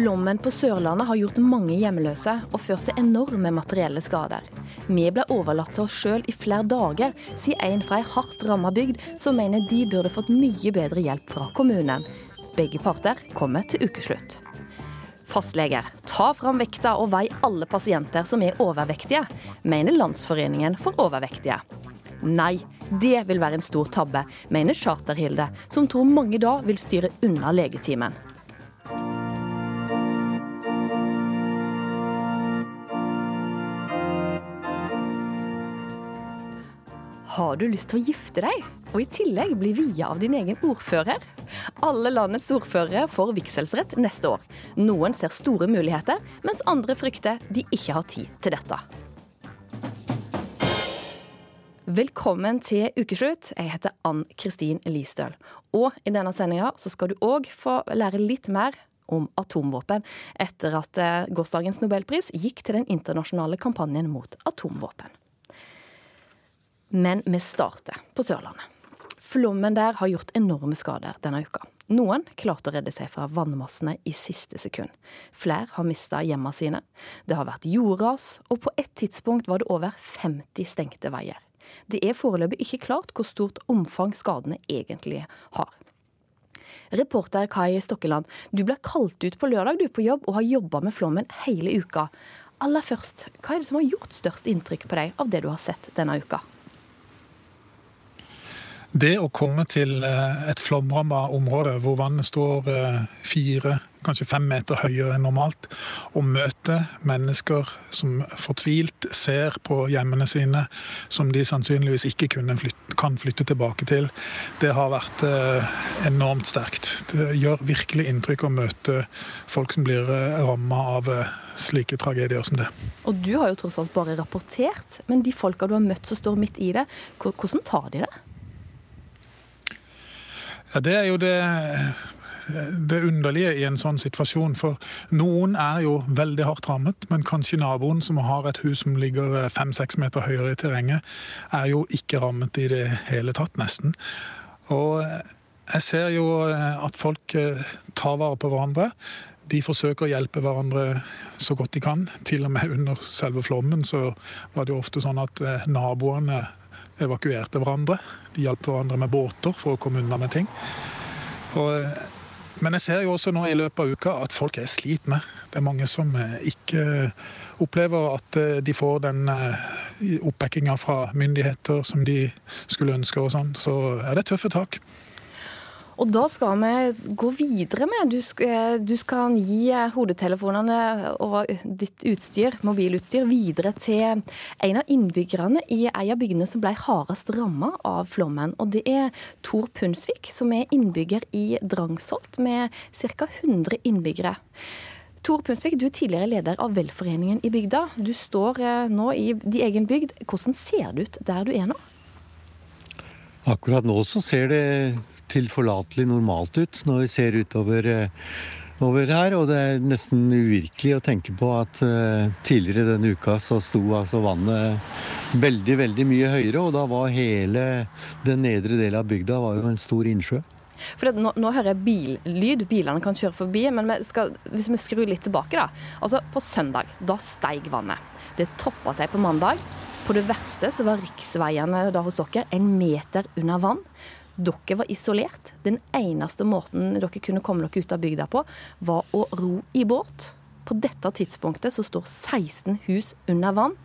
Flommen på Sørlandet har gjort mange hjemløse og ført til enorme materielle skader. Vi ble overlatt til oss sjøl i flere dager, sier en fra ei hardt ramma bygd som mener de burde fått mye bedre hjelp fra kommunen. Begge parter kommer til ukeslutt. Fastleger, ta fram vekta og vei alle pasienter som er overvektige, mener Landsforeningen for overvektige. Nei, det vil være en stor tabbe, mener Charterhilde, som tror mange da vil styre unna legetimen. Har du lyst til å gifte deg, og i tillegg bli via av din egen ordfører? Alle landets ordførere får vigselsrett neste år. Noen ser store muligheter, mens andre frykter de ikke har tid til dette. Velkommen til ukeslutt. Jeg heter Ann Kristin Listøl. Og i denne sendinga skal du òg få lære litt mer om atomvåpen, etter at eh, gårsdagens nobelpris gikk til den internasjonale kampanjen mot atomvåpen. Men vi starter på Sørlandet. Flommen der har gjort enorme skader denne uka. Noen klarte å redde seg fra vannmassene i siste sekund. Flere har mista hjemmene sine. Det har vært jordras, og på et tidspunkt var det over 50 stengte veier. Det er foreløpig ikke klart hvor stort omfang skadene egentlig har. Reporter Kai Stokkeland, du ble kalt ut på lørdag du på jobb og har jobba med flommen hele uka. Aller først, hva er det som har gjort størst inntrykk på deg av det du har sett denne uka? Det å komme til eh, et flomramma område hvor vannet står eh, fire, kanskje fem meter høyere enn normalt, og møte mennesker som fortvilt ser på hjemmene sine som de sannsynligvis ikke flytte, kan flytte tilbake til, det har vært eh, enormt sterkt. Det gjør virkelig inntrykk å møte folk som blir ramma av slike tragedier som det. Og du har jo tross alt bare rapportert, men de folka du har møtt som står midt i det, hvordan tar de det? Ja, Det er jo det, det, underlige i en sånn situasjon. For noen er jo veldig hardt rammet, men kanskje naboen som har et hus som ligger fem-seks meter høyere i terrenget, er jo ikke rammet i det hele tatt, nesten. Og jeg ser jo at folk eh, tar vare på hverandre. De forsøker å hjelpe hverandre så godt de kan. Til og med under selve flommen så var det jo ofte sånn at eh, naboene evakuerte hverandre. De hjalp hverandre med båter for å komme unna med ting. Og, men jeg ser jo også nå i løpet av uka at folk er slitne. Det er mange som eh, ikke opplever at eh, de får den eh, oppbackinga fra myndigheter som de skulle ønske og sånn. Så er det tøffe tak. Og da skal vi gå videre med. Du skal, du skal gi hodetelefonene og ditt utstyr, mobilutstyr videre til en av innbyggerne i en av bygdene som ble hardest ramma av flommen. Og det er Tor Punsvik, som er innbygger i Drangsholt, med ca. 100 innbyggere. Tor Punsvik, du er tidligere leder av velforeningen i bygda. Du står eh, nå i din egen bygd. Hvordan ser det ut der du er nå? Akkurat nå så ser det tilforlatelig normalt ut når vi ser utover eh, over her, og det er nesten uvirkelig å tenke på at uh, tidligere denne uka så sto altså vannet veldig, veldig mye høyere, og da var hele den nedre delen av bygda var jo en stor innsjø. For nå, nå, hører jeg billyd, bilene kan kjøre forbi, men vi skal, hvis vi skrur litt tilbake, da. Altså, på søndag, da steig vannet. Det toppa seg på mandag. På det verste så var riksveiene da hos dere en meter under vann. Dere var isolert. Den eneste måten dere kunne komme dere ut av bygda på, var å ro i båt. På dette tidspunktet så står 16 hus under vann,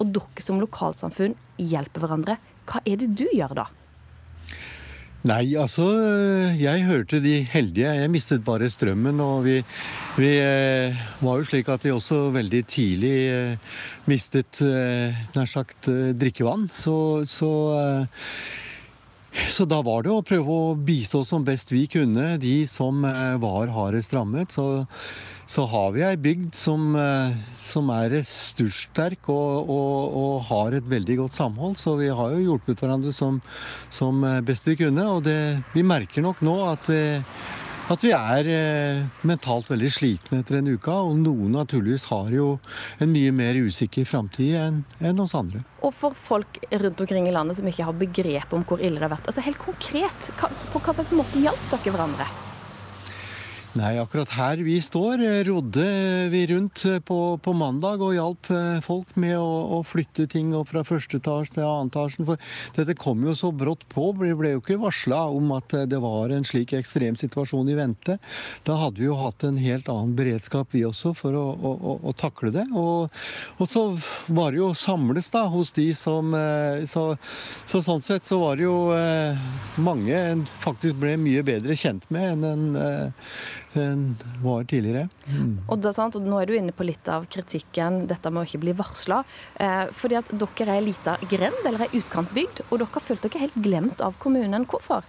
og dere som lokalsamfunn hjelper hverandre. Hva er det du gjør da? Nei, altså Jeg hørte de heldige. Jeg mistet bare strømmen. Og vi, vi eh, var jo slik at vi også veldig tidlig eh, mistet eh, nær sagt drikkevann. Så, så så da var det å prøve å bistå som best vi kunne de som var hardest rammet. Så, så har vi ei bygd som, eh, som er ressurssterk og, og, og, har et veldig godt samhold. Så vi har jo hjulpet hverandre som, som eh, best vi kunne. Og det, vi merker nok nå at vi, at vi er eh, mentalt veldig slitne etter en uke. Og noen naturligvis har jo en mye mer usikker framtid enn en oss andre. Og for folk rundt omkring i landet som ikke har begrep om hvor ille det har vært. altså Helt konkret, på hva slags måte hjalp dere hverandre? Nei, akkurat her vi står, eh, rodde vi rundt eh, på, på mandag og hjalp eh, folk med å, å, flytte ting opp fra første etasje til annen etasje. For dette kom jo så brått på. Vi ble jo ikke varsla om at det var en slik ekstrem situasjon i vente. Da hadde vi jo hatt en helt annen beredskap vi også for å, å, å takle det. Og, og, så var det jo samles da hos de som så, så, sånn sett så var det jo mange en faktisk ble mye bedre kjent med enn en var tidligere. Mm. Og, da, og, Nå er du inne på litt av kritikken, dette med å ikke bli varsla. Eh, fordi at dere er ei lita grend, eller ei utkantbygd, og dere har følt dere helt glemt av kommunen. Hvorfor?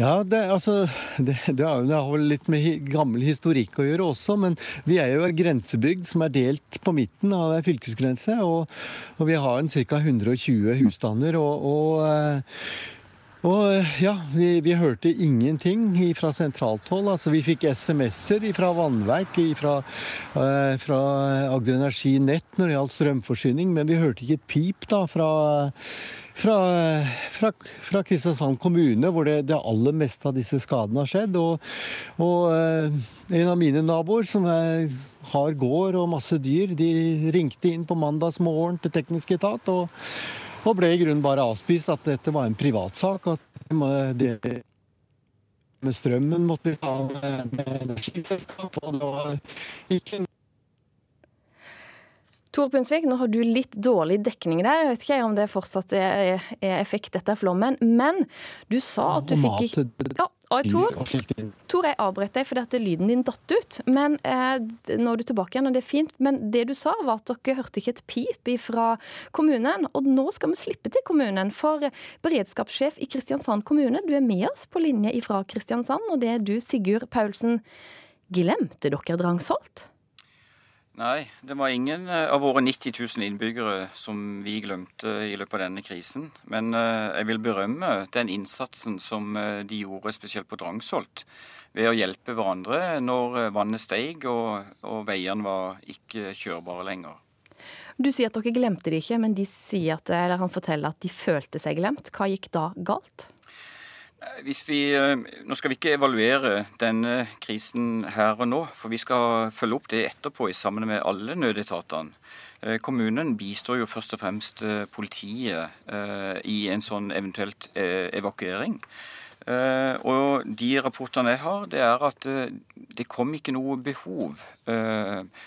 Ja, det, altså, det, det, har, det, har, vel litt med gammel historikk å gjøre også. Men vi er jo en grensebygd som er delt på midten av ei fylkesgrense. Og, og, vi har en ca. 120 husstander. og, og eh, og eh, ja, vi, vi, hørte ingenting fra sentralt hold. Altså, vi fikk SMS-er fra vannverk, fra, eh, fra Agder Energi Nett når det gjaldt strømforsyning, men vi hørte ikke et pip da fra, fra, fra, fra Kristiansand kommune, hvor det, det, aller meste av disse skadene har skjedd. Og, og eh, en av mine naboer, som er, har gård og masse dyr, de ringte inn på mandagsmorgen til teknisk etat. og og ble i grunnen bare avspist at dette var en privatsak. At det med strømmen måtte vi ta med energiselskap. Og det var ikke Tor Pundsvik, nå har du litt dårlig dekning der. Jeg vet ikke om det fortsatt er, effekt etter flommen. Men du sa at du fikk ja, Tor, Tor, jeg avbrøt deg fordi at lyden din datt ut. Men eh, Nå er du tilbake igjen, og det er fint. Men det du sa, var at dere hørte ikke et pip fra kommunen. Og nå skal vi slippe til kommunen. For beredskapssjef i Kristiansand kommune, du er med oss på linje fra Kristiansand, og det er du, Sigurd Paulsen. Glemte dere Drangsholt? Nei, det var ingen eh, av våre 90 000 innbyggere som vi glemte i løpet av denne krisen. Men eh, jeg vil berømme den innsatsen som eh, de gjorde, spesielt på Drangsholt, ved å hjelpe hverandre når vannet steg og, og veiene var ikke kjørbare lenger. Du sier at dere glemte det ikke, men de sier at, han forteller at de følte seg glemt. Hva gikk da galt? Hvis vi, eh, nå skal vi ikke evaluere denne krisen her og nå, for vi skal følge opp det etterpå i sammen med alle nødetatene. Eh, kommunen bistår jo først og fremst eh, politiet i en sånn eventuelt evakuering. Og de rapportene jeg har, det er at det kom ikke noe behov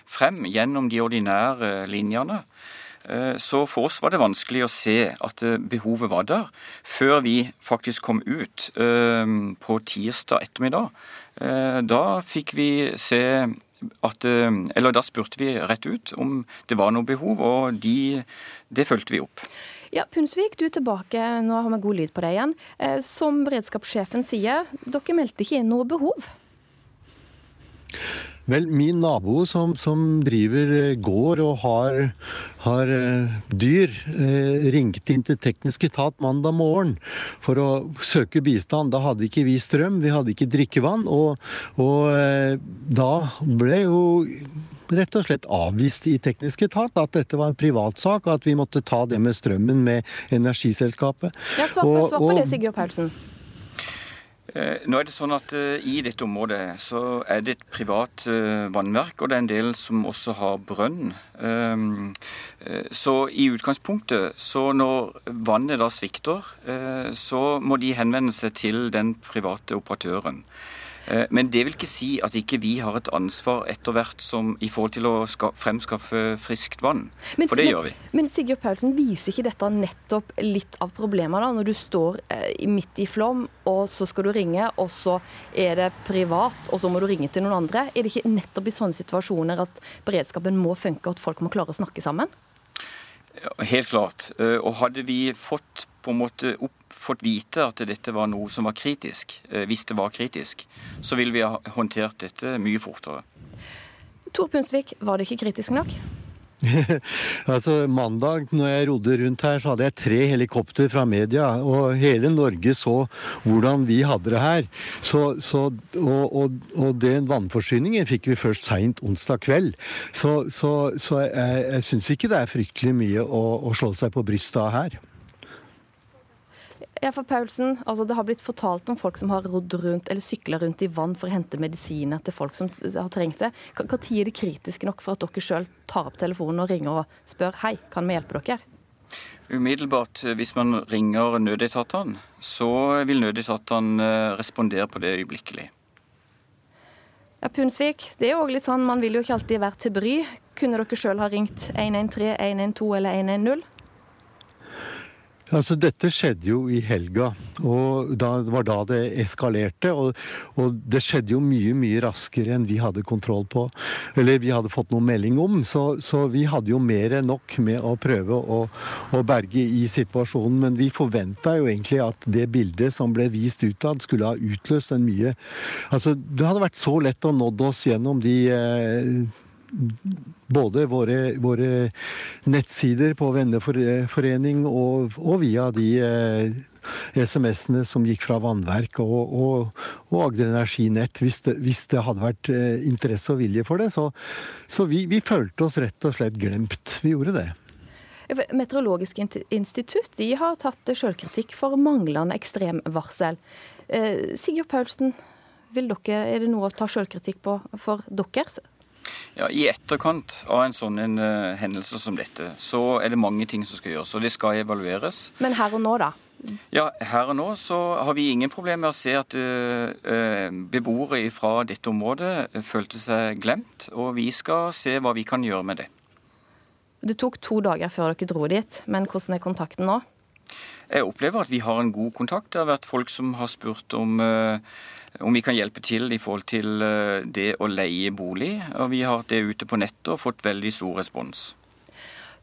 frem gjennom de ordinære linjene. Eh, så for oss var det vanskelig å se at eh, behovet var der, før vi faktisk kom ut eh, på tirsdag ettermiddag. Da fikk vi se at Eller da spurte vi rett ut om det var noe behov, og de, det fulgte vi opp. Ja, Punsvik, du er tilbake. Nå har vi god lyd på deg igjen. Som beredskapssjefen sier, dere meldte ikke inn noe behov? Vel, min nabo som, som driver eh, gård og har, har uh, dyr, eh, ringte inn til teknisk etat mandag morgen for å søke bistand. Da hadde ikke vi strøm, vi hadde ikke drikkevann. Og, og eh, da ble jo rett og slett avvist i teknisk etat at dette var en privatsak, og at vi måtte ta det med strømmen med energiselskapet. Ja, svar på det, Sigurd Paulsen. Eh, nå er det sånn at eh, I dette området så er det et privat eh, vannverk, og det er en del som også har brønn. Ehm, så i utgangspunktet, så når vannet da svikter, så må de henvende seg til den private operatøren. Eh, men det vil ikke si at ikke vi har et ansvar etter hvert som i forhold til å fremskaffe friskt vann. Men, For det men, gjør vi. Men Sigurd Paulsen, viser ikke dette nettopp litt av problemet da, når du står eh, midt i flom, og så skal du ringe, og så er det privat, og så må du ringe til noen andre? Er det ikke nettopp i sånne situasjoner at beredskapen må funke, og at folk må klare å snakke sammen? Helt klart. Eh, og hadde vi fått på en måte opp, fått vite at dette var noe som var kritisk, eh, hvis det var kritisk, så ville vi ha håndtert dette mye fortere. Tor Pundsvik, var det ikke kritisk nok? altså Mandag når jeg rodde rundt her, så hadde jeg tre helikopter fra media. Og hele Norge så hvordan vi hadde det her. Så, så, og, og, og, den vannforsyningen fikk vi først seint onsdag kveld. Så, så jeg, jeg syns ikke det er fryktelig mye å, å slå seg på brystet av her. Ja, for Paulsen, altså Det har blitt fortalt om folk som har rodd rundt eller sykla rundt i vann for å hente medisiner til folk som har trengt det. Når er det kritisk nok for at dere sjøl tar opp telefonen og ringer og spør hei, kan vi hjelpe dere? Umiddelbart, eh, hvis man ringer nødetatene, så vil nødetatene eh, respondere på det øyeblikkelig. Ja, Punsvik, det er jo litt sånn, man vil jo ikke alltid være til bry. Kunne dere sjøl ha ringt 113, 112 eller 110? Altså, dette skjedde jo i helga, og da, det var da det eskalerte. Og, og, det skjedde jo mye, mye raskere enn vi hadde kontroll på. Eller vi hadde fått noen melding om. Så, så vi hadde jo mer enn nok med å prøve å, å berge i situasjonen. Men vi forventa jo egentlig at det bildet som ble vist utad, skulle ha utløst en mye Altså, det hadde vært så lett å nådd oss gjennom de eh, både våre, våre, nettsider på venneforening og, og via de eh, SMS-ene som gikk fra vannverk og, og, og Agder Energinett, hvis hvis det, hadde vært eh, interesse og vilje for det. Så, så vi, vi, følte oss rett og slett glemt. Vi gjorde det. Meteorologisk institutt de har tatt selvkritikk for manglende ekstremvarsel. Eh, Sigurd Paulsen, dere, er det noe å ta selvkritikk på for deres? Ja, I etterkant av en sånn en, uh, hendelse som dette, så er det mange ting som skal gjøres. Og det skal evalueres. Men her og nå, da? Ja, Her og nå så har vi ingen problemer med å se at uh, beboere fra dette området følte seg glemt. Og vi skal se hva vi kan gjøre med det. Det tok to dager før dere dro dit, men hvordan er kontakten nå? Jeg opplever at vi har en god kontakt. Det har vært folk som har spurt om uh, om vi kan hjelpe til i forhold til eh, det å leie bolig. Og vi har hatt det ute på nettet og fått veldig stor respons.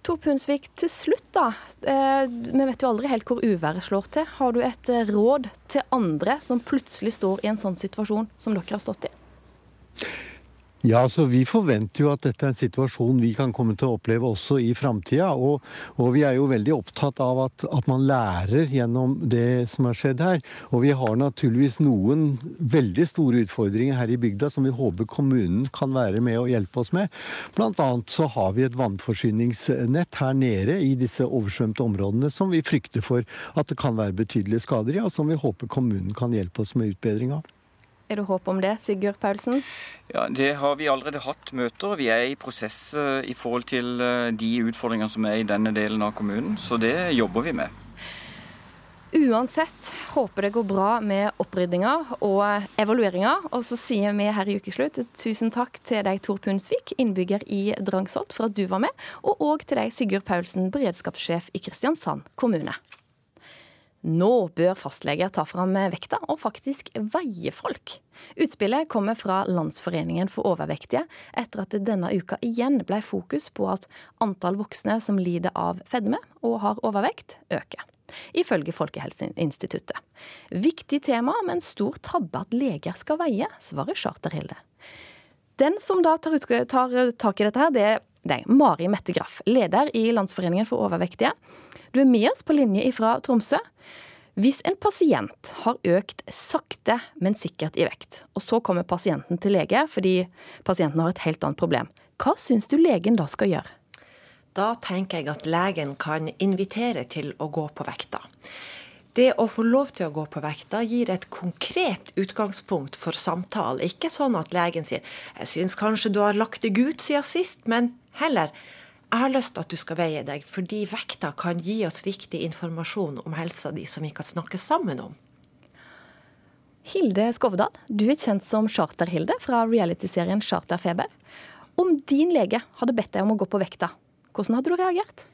Tor Punsvik, til slutt da. Eh, vi vet jo aldri helt hvor uværet slår til. Har du et eh, råd til andre som plutselig står i en sånn situasjon som dere har stått i? Ja, så Vi forventer jo at dette er en situasjon vi kan komme til å oppleve også i framtida. Og, og, vi er jo veldig opptatt av at, at, man lærer gjennom det som har skjedd her. Og vi har naturligvis noen veldig store utfordringer her i bygda som vi håper kommunen kan være med og hjelpe oss med. Blant annet så har vi et vannforsyningsnett her nede i disse oversvømte områdene som vi frykter for at det kan være betydelige skader i, og som vi håper kommunen kan hjelpe oss med utbedring av. Er det håp om det, Sigurd Paulsen? Ja, Det har vi allerede hatt møter. Vi er i prosess eh, i forhold til eh, de utfordringene som er i denne delen av kommunen, så det jobber vi med. Uansett, håper det går bra med opprydninga og evalueringa. Og så sier vi her i Ukeslutt tusen takk til deg, Tor Pundsvik, innbygger i Drangsholt, for at du var med. Og òg til deg, Sigurd Paulsen, beredskapssjef i Kristiansand kommune. Nå bør fastleger ta fram vekta og faktisk veie folk. Utspillet kommer fra Landsforeningen for overvektige, etter at det denne uka igjen ble fokus på at antall voksne som lider av fedme og har overvekt, øker. Ifølge Folkehelseinstituttet. Viktig tema, men stor tabbe at leger skal veie, svarer Charterhilde. Den som da tar, ut, tar tak i dette, her, det er deg, Mari Mette Graff, leder i Landsforeningen for overvektige. Du er med oss på linje fra Tromsø. Hvis en pasient har økt sakte, men sikkert i vekt, og så kommer pasienten til lege fordi pasienten har et helt annet problem, hva syns du legen da skal gjøre? Da tenker jeg at legen kan invitere til å gå på vekta. Det å få lov til å gå på vekta gir et konkret utgangspunkt for samtale. Ikke sånn at legen sier 'jeg syns kanskje du har lagt deg ut siden sist', men heller jeg har lyst til at du skal veie deg, fordi vekta kan gi oss viktig informasjon om helsa di som vi kan snakke sammen om. Hilde Skovdal, du er kjent som Charter-Hilde fra realityserien Charterfeber. Om din lege hadde bedt deg om å gå på vekta, hvordan hadde du reagert?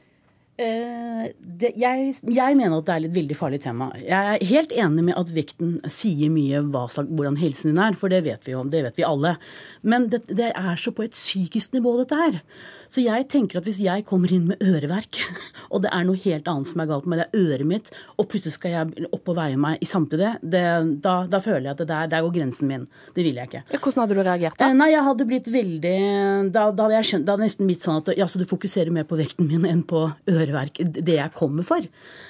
Eh, det, jeg, jeg, mener at det er et veldig farlig tema. Jeg er helt enig med at vekten sier mye slag, hvordan helsen din er, for det vet vi jo, det vet vi alle. Men det, det, er så på et psykisk nivå, dette her. Så jeg tenker at hvis jeg kommer inn med øreverk, og det er noe helt annet som er galt med det er øret mitt, og plutselig skal jeg opp og veie meg i samtidig, det, da, da, føler jeg at det der, der går grensen min. Det vil jeg ikke. Hvordan hadde du reagert da? Eh, nei, jeg hadde blitt veldig Da, da hadde jeg skjønt, da hadde nesten blitt sånn at ja, så du fokuserer mer på vekten min enn på øret øreverk det jeg kommer for.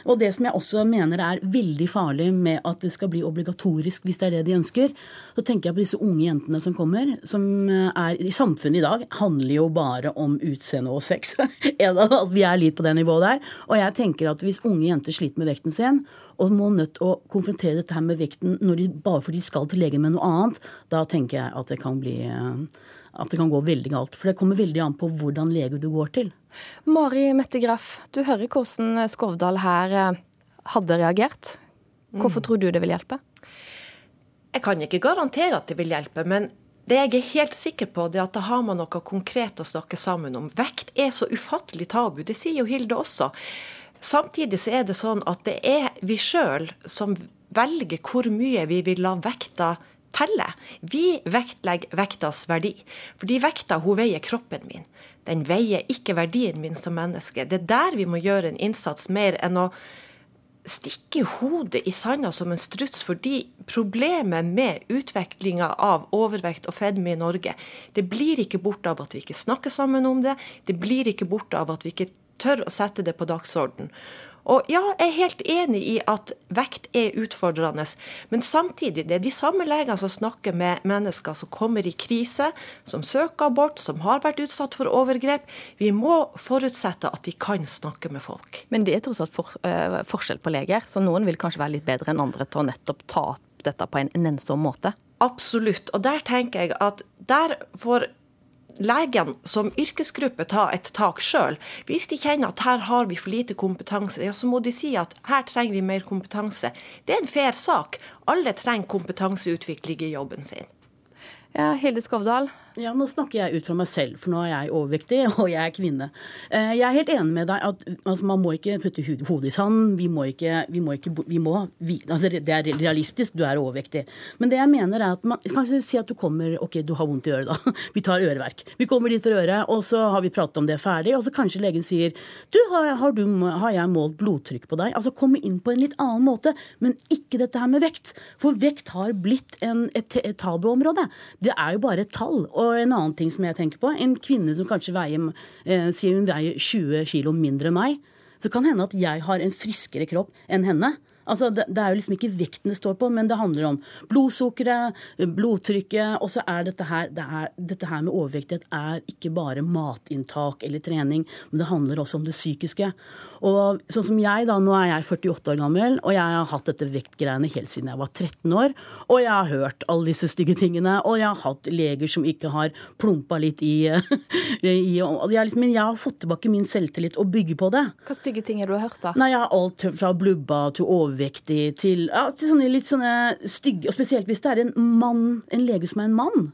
Og det som jeg også mener er veldig farlig med at det skal bli obligatorisk hvis det er det de ønsker, så tenker jeg på disse unge jentene som kommer, som er i samfunnet i dag, handler jo bare om utseende og sex. vi er litt på det nivået der. Og jeg tenker at hvis unge jenter sliter med vekten sin, og må nødt å konfrontere dette her med vekten de, bare fordi de skal til legen med noe annet, da tenker jeg at det kan bli eh, at det kan gå veldig galt. For det kommer veldig an på hvordan lege du går til. Mari Mette Graff, du hører hvordan Skovdal her eh, hadde reagert. Hvorfor mm. tror du det vil hjelpe? Jeg kan ikke garantere at det vil hjelpe, men det jeg er helt sikker på, det er at da har man noe konkret å snakke sammen om. Vekt er så ufattelig tabu. Det sier jo Hilde også. Samtidig så er det sånn at det er vi sjøl som velger hvor mye vi vil la vekta telle. Vi vektlegger vektas verdi. Fordi vekta hun veier kroppen min. Den veier ikke verdien min som menneske. Det er der vi må gjøre en innsats mer enn å stikke hodet i sanda som en struts, fordi problemet med utviklinga av overvekt og fedme i Norge, det blir ikke borte av at vi ikke snakker sammen om det. Det blir ikke borte av at vi ikke tør å sette det på dagsorden. Og ja, jeg er helt enig i at vekt er utfordrende, men samtidig, det er de samme legene som snakker med mennesker som kommer i krise, som søker abort, som har vært utsatt for overgrep. Vi må forutsette at de kan snakke med folk. Men det er tross alt for, øh, forskjell på leger, så noen vil kanskje være litt bedre enn andre til å nettopp ta dette på en nennsom måte? Absolutt. Og der tenker jeg at der får legene som yrkesgruppe ta et tak sjøl. Hvis de kjenner at her har vi for lite kompetanse, ja, så må de si at her trenger vi mer kompetanse. Det er en fair sak. Alle trenger kompetanseutvikling i jobben sin. Ja, Hilde Skovdal, ja, Nå snakker jeg ut fra meg selv, for nå er jeg overvektig og jeg er kvinne. Eh, jeg er helt enig med deg at altså, man må ikke putte hodet i sand. Vi må ikke, vi må ikke vi må, vi, altså, Det er realistisk, du er overvektig. Men det jeg mener er at man kan si at du kommer Ok, du har vondt i øret, da. Vi tar øreverk. Vi kommer dit til øret, og så har vi pratet om det ferdig, og så kanskje legen sier Du, har, har, du, har jeg målt blodtrykk på deg? Altså komme inn på en litt annen måte, men ikke dette her med vekt. For vekt har blitt en, et, et tabuområde. Det er jo bare et tall. og og en annen ting som jeg tenker på, en kvinne som kanskje veier, eh, sier hun veier 20 kg mindre enn meg, så kan hende at jeg har en friskere kropp enn henne. Altså, det, det, er jo liksom ikke vekten det står på, men det handler om blodsukkeret, blodtrykket. Og så er dette her det er, Dette her med overvektighet er ikke bare matinntak eller trening, men det handler også om det psykiske. Og sånn som jeg, da, nå er jeg 48 år gammel, og jeg har hatt dette vektgreiene helt siden jeg var 13 år. Og jeg har hørt alle disse stygge tingene, og jeg har hatt leger som ikke har plumpa litt i, i jeg liksom, Men jeg har fått tilbake min selvtillit og bygge på det. Hva stygge ting har du hørt, da? Nei, jeg har alt fra blubba til overvektig til, ja, til sånne litt sånne stygge Og spesielt hvis det er en mann, en lege som er en mann.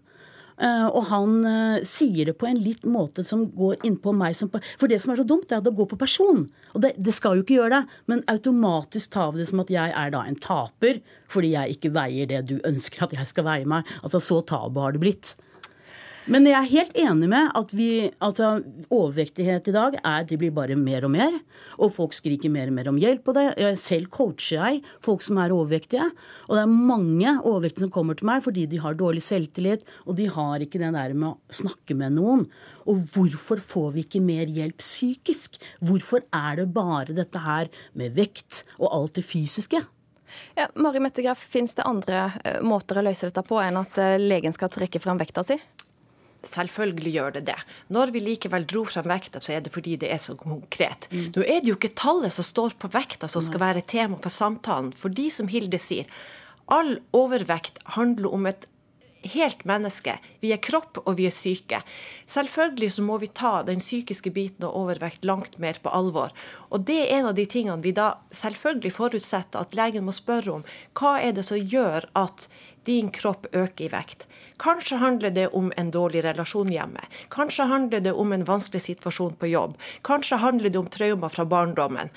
Uh, og han uh, sier det på en litt måte som går innpå meg som For det som er så dumt, er at det går på person. Og det, det, skal jo ikke gjøre det, men automatisk tar vi det som at jeg er da en taper fordi jeg ikke veier det du ønsker at jeg skal veie meg. Altså Så tabu har det blitt. Men jeg er helt enig med at vi, altså, overvektighet i dag er, det blir bare mer og mer. Og folk skriker mer og mer om hjelp på det. Jeg selv coacher jeg folk som er overvektige. Og det er mange overvektige som kommer til meg fordi de har dårlig selvtillit, og de har ikke det der med å snakke med noen. Og hvorfor får vi ikke mer hjelp psykisk? Hvorfor er det bare dette her med vekt og alt det fysiske? Ja, Mari Mettegraff, Fins det andre eh, måter å løse dette på enn at eh, legen skal trekke fram vekta si? Selvfølgelig gjør det det. Når vi likevel dro frem vekta, så er det fordi det er så konkret. Mm. Nå er det jo ikke tallet som står på vekta som skal være tema for samtalen. For de som Hilde sier, all overvekt handler om et helt menneske. Vi er kropp, og vi er syke. Selvfølgelig så må vi ta den psykiske biten og overvekt langt mer på alvor. Og det er en av de tingene vi da selvfølgelig forutsetter at legen må spørre om. Hva er det som gjør at din kropp øker i vekt? Kanskje handler det om en dårlig relasjon hjemme. Kanskje handler det om en vanskelig situasjon på jobb. Kanskje handler det om traumer fra barndommen.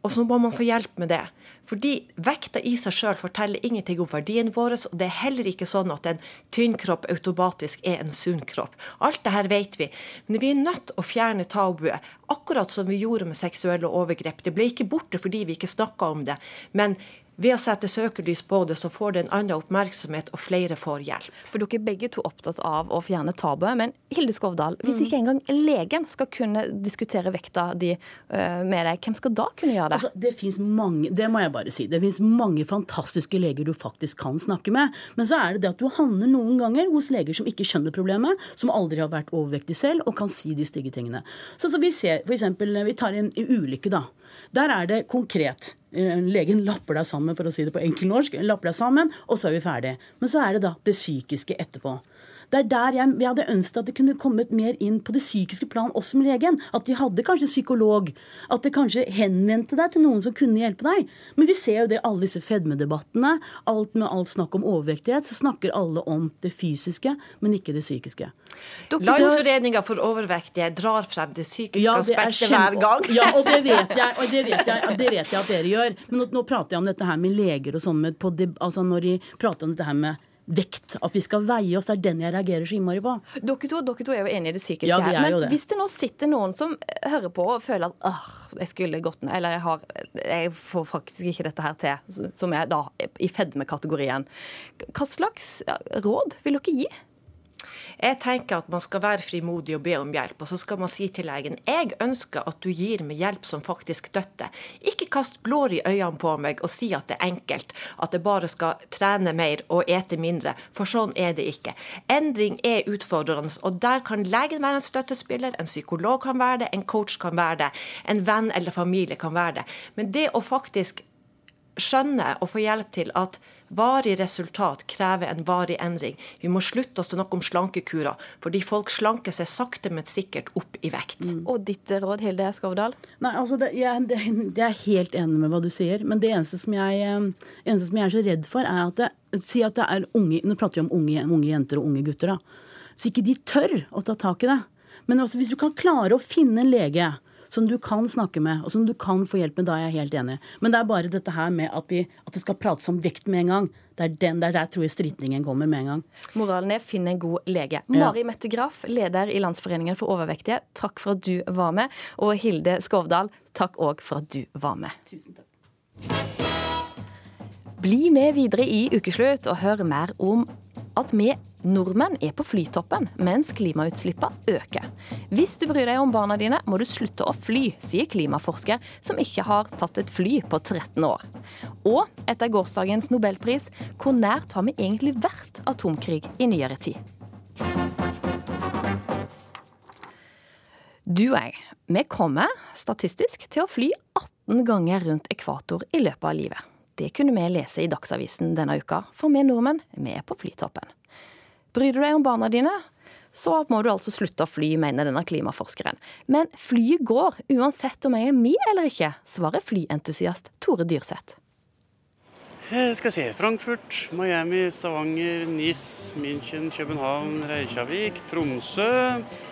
Og så må man få hjelp med det. Fordi vekta i seg sjøl forteller ingenting om verdien vår, og det er heller ikke sånn at en tynn kropp automatisk er en sunn kropp. Alt det her vet vi. Men vi er nødt til å fjerne tabuet, akkurat som vi gjorde med seksuelle overgrep. Det ble ikke borte fordi vi ikke snakka om det. Men ved å sette søkelys på det, så får det en annen oppmerksomhet, og flere får hjelp. For dere er begge to opptatt av å fjerne tabuet. Men Hilde Skovdal, hvis mm. ikke engang legen skal kunne diskutere vekta di uh, med deg, hvem skal da kunne gjøre det? Altså, det fins mange, det må jeg bare si. Det fins mange fantastiske leger du faktisk kan snakke med. Men så er det det at du havner noen ganger hos leger som ikke skjønner problemet, som aldri har vært overvektig selv, og kan si de stygge tingene. Så, så vi ser, f.eks. vi tar en ulykke, da. Der er det konkret. Eh, legen lapper deg sammen, for å si det på enkel norsk. Lapper deg sammen, og så er vi ferdig. Men så er det da det psykiske etterpå. Det er der jeg, jeg hadde ønsket at det kunne kommet mer inn på det psykiske plan, også med legen. At de hadde kanskje psykolog. At det kanskje henvendte deg til noen som kunne hjelpe deg. Men vi ser jo det alle disse fedmedebattene. Alt med alt snakk om overvektighet, så snakker alle om det fysiske, men ikke det psykiske. Landsforeninga for overvektige drar frem det psykiske ja, det aspektet hver gang. Ja, og det vet jeg, og det vet jeg, det vet jeg at dere gjør. Men nå, nå, prater jeg om dette her med leger og sånn, altså når de prater om dette her med vekt. At vi skal veie oss. Det er den jeg reagerer så innmari på. Dere to, dere to er jo enige i det psykiske ja, her. Men hvis det nå sitter noen som hører på og føler at åh, jeg skulle gått ned, eller jeg, har, jeg får faktisk ikke dette her til, som er da i fedmekategorien, hva slags råd vil dere gi? Jeg tenker at man skal være frimodig og be om hjelp. Og så skal man si til legen jeg ønsker at du gir meg hjelp som faktisk støtter. Ikke kast blår i øynene på meg og si at det er enkelt, at jeg bare skal trene mer og ete mindre. For sånn er det ikke. Endring er utfordrende, og der kan legen være en støttespiller, en psykolog kan være det, en coach kan være det, en venn eller familie kan være det. Men det å faktisk skjønne og få hjelp til at Varig resultat krever en varig endring. Vi må slutte å snakke om slankekurer, fordi folk slanker seg sakte, men sikkert opp i vekt. Mm. Og ditt råd, Hilde Skovdal? Nei, altså, det, jeg, det, jeg, er helt enig med hva du sier, men det eneste som jeg, eh, eneste som jeg er så redd for, er at det, Si at det er unge Nå prater vi om unge, unge jenter og unge gutter, da. Så ikke de tør å ta tak i det. Men altså, hvis du kan klare å finne en lege som du kan snakke med, og som du kan få hjelp med, da er jeg helt enig. Men det er bare dette her med at, vi, at det skal prates om vekt med en gang. Det er, den, det er der tror jeg stritningen kommer med en gang. Moralen er finn en god lege. Mari Mette Graff, leder i Landsforeningen for overvektige, takk for at du var med. Og Hilde Skovdal, takk òg for at du var med. Tusen takk. Bli med videre i Ukeslutt og hør mer om at vi nordmenn er på flytoppen, mens klimautslippene øker. Hvis du bryr deg om barna dine, må du slutte å fly, sier klimaforsker som ikke har tatt et fly på 13 år. Og etter gårsdagens nobelpris, hvor nært har vi egentlig vært atomkrig i nyere tid? Du og jeg, vi kommer statistisk til å fly 18 ganger rundt ekvator i løpet av livet. Det kunne vi lese i Dagsavisen denne uka, for vi nordmenn vi er på flytoppen. Bryr du deg om barna dine, så må du altså slutte å fly, mener denne klimaforskeren. Men flyet går, uansett om jeg er med eller ikke, svarer flyentusiast Tore Dyrseth. Jeg skal se Frankfurt, Miami, Stavanger, Nis, München, København, Reykjavik, Tromsø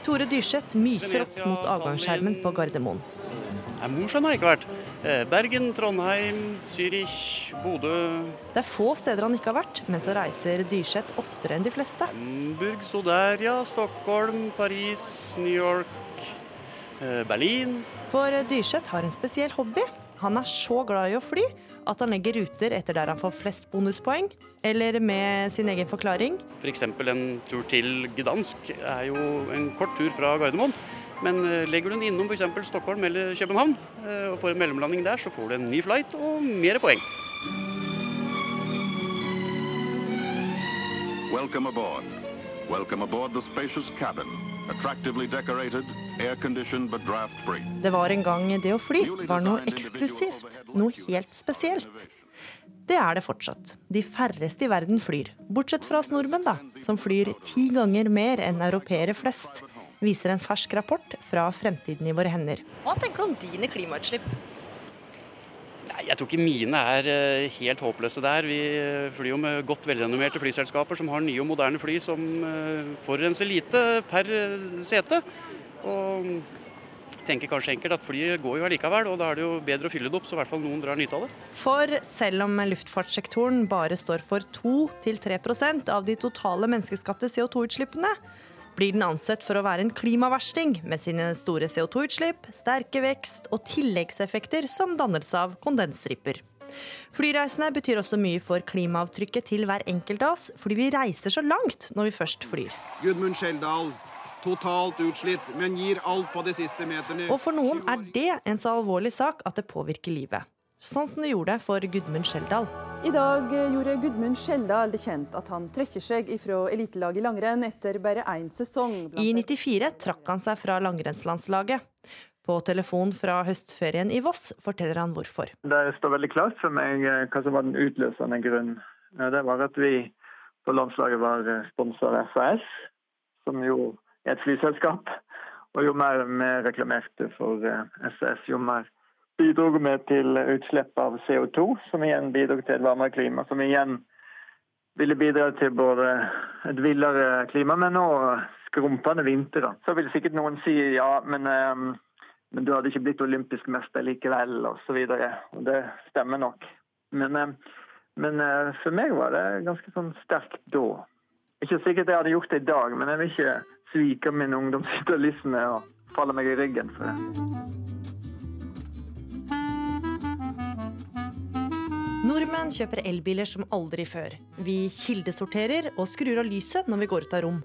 Tore Dyrseth myser opp mot avgangsskjermen på Gardermoen. Nei, Mosjøen har ikke vært. Eh, Bergen, Trondheim, Zürich, Bodø. Det er få steder han ikke har vært, men så reiser Dyrseth oftere enn de fleste. Hamburg sto der, ja. Stockholm, Paris, New York, eh, Berlin. For Dyrseth har en spesiell hobby. Han er så glad i å fly at han legger ruter etter der han får flest bonuspoeng, eller med sin egen forklaring. F.eks. For en tur til Gdansk er jo en kort tur fra Gardermoen. Men eh, legger du den innom f.eks. Stockholm eller København eh, og får en mellomlanding der, så får du en ny flight og mer poeng. Welcome aboard. Welcome aboard the spacious cabin. Attractively decorated, air-conditioned but draft-free. Det var en gang det å fly var noe eksklusivt, noe helt spesielt. Det er det fortsatt. De færreste i verden flyr. Bortsett fra oss nordmenn, da, som flyr ti ganger mer enn europeere flest viser en fersk rapport fra Fremtiden i våre hender. Hva tenker du om dine klimautslipp? Nei, Jeg tror ikke mine er eh, helt håpløse der. Vi eh, flyr jo med godt velrenommerte flyselskaper som har nye og moderne fly som eh, forurenser lite per sete. Og tenker kanskje enkelt at flyet går jo allikevel, og da er det jo bedre å fylle det opp, så i hvert fall noen drar nytte av det. For selv om luftfartssektoren bare står for 2-3% av de totale menneskeskapte CO2-utslippene, blir den ansett for å være en klimaversting, med sine store CO2-utslipp, sterke vekst og tilleggseffekter som dannelse av kondensstripper. Flyreisene betyr også mye for klimaavtrykket til hver enkelt av oss, fordi vi reiser så langt når vi først flyr. Gudmund Skjeldal, totalt utslitt, men gir alt på de siste meterne. Og for noen er det en så alvorlig sak at det påvirker livet. Sånn som det gjorde for Gudmund Skjeldal. I dag gjorde Gudmund Skjeldal det kjent at han trekker seg ifra elitelaget i langrenn etter bare én sesong. I 94 trakk han seg fra langrennslandslaget. På telefon fra høstferien i Voss forteller han hvorfor. Det står veldig klart for meg eh, hva som var den utløsende grunnen. Det var at vi på landslaget var sponsa av SAS, som jo er et flyselskap. Og jo mer vi reklamerte for SAS, jo mer bidro vi til utslipp av CO2, som igjen bidro til et varmere klima. Som igjen ville bidra til både et villere klima, men òg skrumpende vintre. Så vil sikkert noen si ja, men, men du hadde ikke blitt olympisk mester likevel, osv. Det stemmer nok. Men, men for meg var det ganske sånn sterkt da. Ikke sikkert jeg hadde gjort det i dag, men jeg vil ikke svike min ungdomsidealisme og falle meg i ryggen for det. Nordmenn kjøper elbiler som aldri før. Vi kildesorterer og skrur av lyset når vi går ut av rom.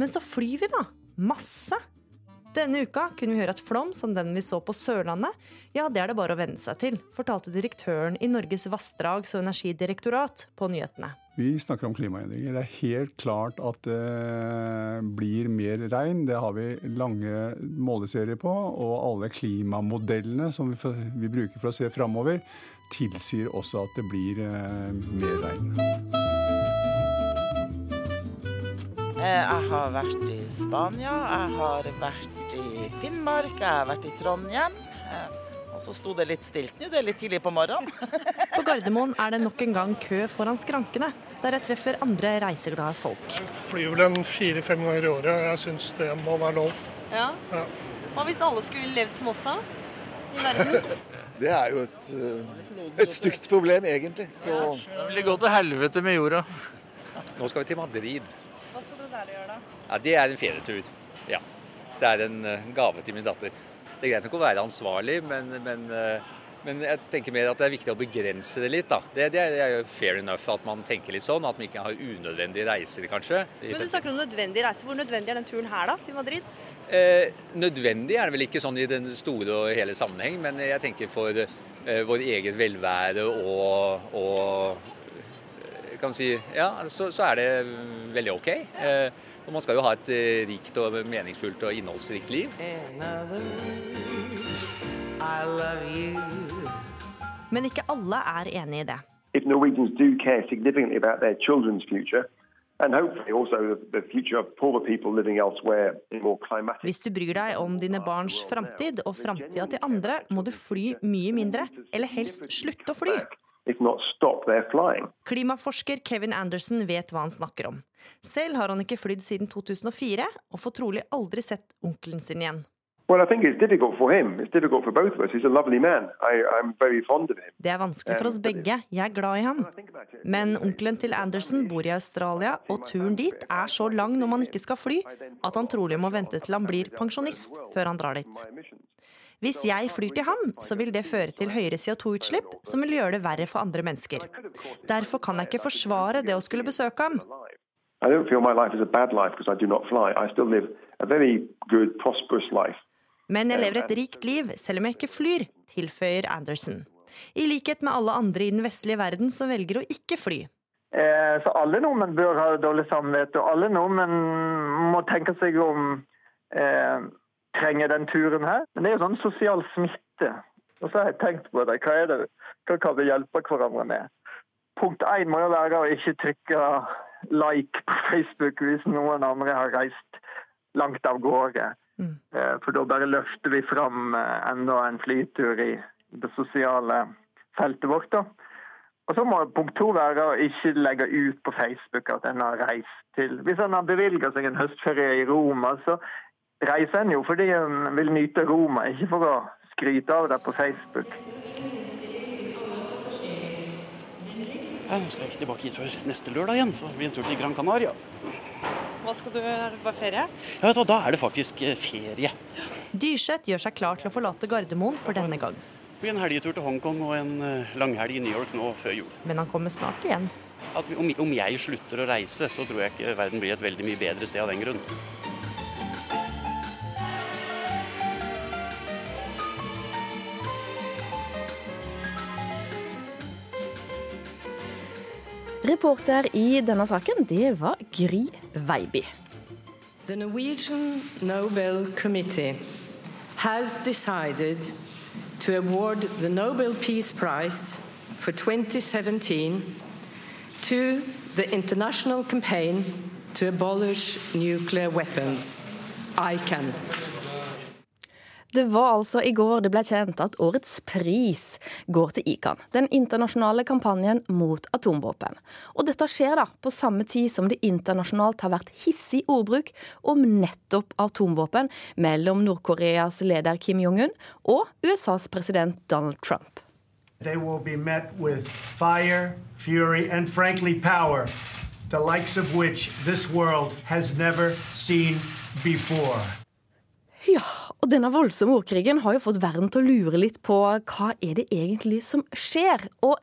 Men så flyr vi, da. Masse. Denne uka kunne vi høre at flom som den vi så på Sørlandet, ja, det er det bare å venne seg til, fortalte direktøren i Norges vassdrags- og energidirektorat på nyhetene. Vi snakker om klimaendringer. Det er helt klart at det blir mer regn. Det har vi lange måleserier på. Og alle klimamodellene som vi, bruker for å se framover, tilsier også at det blir mer regn. Jeg har vært i Spania, jeg har vært i Finnmark, jeg har vært i Trondheim. Og så sto det litt stilt nå, det er litt tidlig på morgenen. På Gardermoen er det nok en gang kø foran skrankene, der jeg treffer andre reiseglade folk. Jeg flyr vel en fire-fem ganger i året, og jeg syns det må være lov. Ja. Ja. Hva hvis alle skulle levd som oss, da? I verden? Det er jo et, uh, et stygt problem, egentlig. Så Ja. Det ville gå til helvete med jorda. Nå skal vi til Madrid. Hva skal dere der gjøre, da? Ja, Det er en ferietur. Ja. Det er en eh, gave til min datter. Det er greit nok å være ansvarlig, men, men, eh, men jeg tenker mer at det er viktig å begrense det litt. da. Det, det er jo fair enough at man tenker litt sånn, at man ikke har unødvendige reiser, kanskje. Men du snakker om nødvendige reiser. Hvor nødvendig er den turen her, da? Til Madrid? Eh, nødvendig er det vel ikke sånn i den store og hele sammenheng, men jeg tenker for eh, vår eget velvære og, og kan si, ja, så, så, er det veldig OK. Eh, og man skal jo ha et eh, rikt og meningsfullt og innholdsrikt liv. Men ikke alle er enig i det. If Norwegians do care significantly about their children's future, and hopefully also the future of poorer people living elsewhere in more climatic Hvis du bryr deg om dine barns framtid og framtida til andre, må du fly mye mindre, eller helst slutte å fly. if not stop their flying. Klimaforsker Kevin Anderson vet hva han snakker om. Selv har han ikke flydd siden 2004, og får trolig aldri sett onkelen sin igjen. Well, I think it's difficult for him. It's difficult for both of us. He's a lovely man. I, I'm very fond of him. Det er vanskelig for oss begge, jeg er glad i ham. Men onkelen til Anderson bor i Australia, og turen dit er så lang når man ikke skal fly, at han trolig må vente til han blir pensjonist før han drar dit. Hvis jeg flyr til ham, så vil det føre til høyere CO2-utslipp, som vil gjøre det verre for andre mennesker. Derfor kan jeg ikke forsvare det å skulle besøke ham. I don't feel my life is a bad life because I do not fly. I still live a very good, prosperous life. Men jeg lever et rikt liv, selv om jeg ikke flyr, tilføyer Anderson. I likhet med alle andre i den vestlige verden som velger å ikke fly. Eh, så alle nordmenn bør ha dårlig samvittighet, og alle nordmenn må tenke seg om eh, trenger den turen her. Men det er jo sånn sosial smitte. Og så har jeg tenkt på det. Hva, er det, hva kan vi hjelpe hverandre med? Punkt én må jo være å ikke trykke like på Facebook hvis noen andre har reist langt av gårde. Mm. For da bare løfter vi fram enda en flytur i det sosiale feltet vårt. da. Og så må punkt to være å ikke legge ut på Facebook at en har reist til Hvis en har bevilga seg en høstferie i Roma, så reiser en jo fordi en vil nyte Roma, ikke for å skryte av det på Facebook. Jeg skal ikke tilbake hit før neste lørdag igjen, så blir det en tur til Gran Canaria. Hva skal du Er det bare ferie? Ja, vet du, Da er det faktisk eh, ferie. Dyrseth gjør seg klar til å forlate Gardermoen for denne gang. blir en helgetur til Hongkong og en eh, langhelg i New York nå før jul. Men han kommer snart igjen. At om, om jeg slutter å reise, så tror jeg ikke verden blir et veldig mye bedre sted av den grunn. Reporter i denne saken, det var Gry Veiby. The Norwegian Nobel Committee has decided to award the Nobel Peace Prize for 2017 to the international campaign to abolish nuclear weapons, ICAN. Det var altså i går det ble kjent at årets pris går til ICAN, den internasjonale kampanjen mot atomvåpen. Og dette skjer da på samme tid som det internasjonalt har vært hissig ordbruk om nettopp atomvåpen mellom Nord-Koreas leder Kim Jong-un og USAs president Donald Trump. They will be met with fire, fury, and frankly power, the likes of which this world has never seen before. Ja, og denne voldsomme ordkrigen har jo fått verden til å lure litt på hva er det egentlig som skjer. Og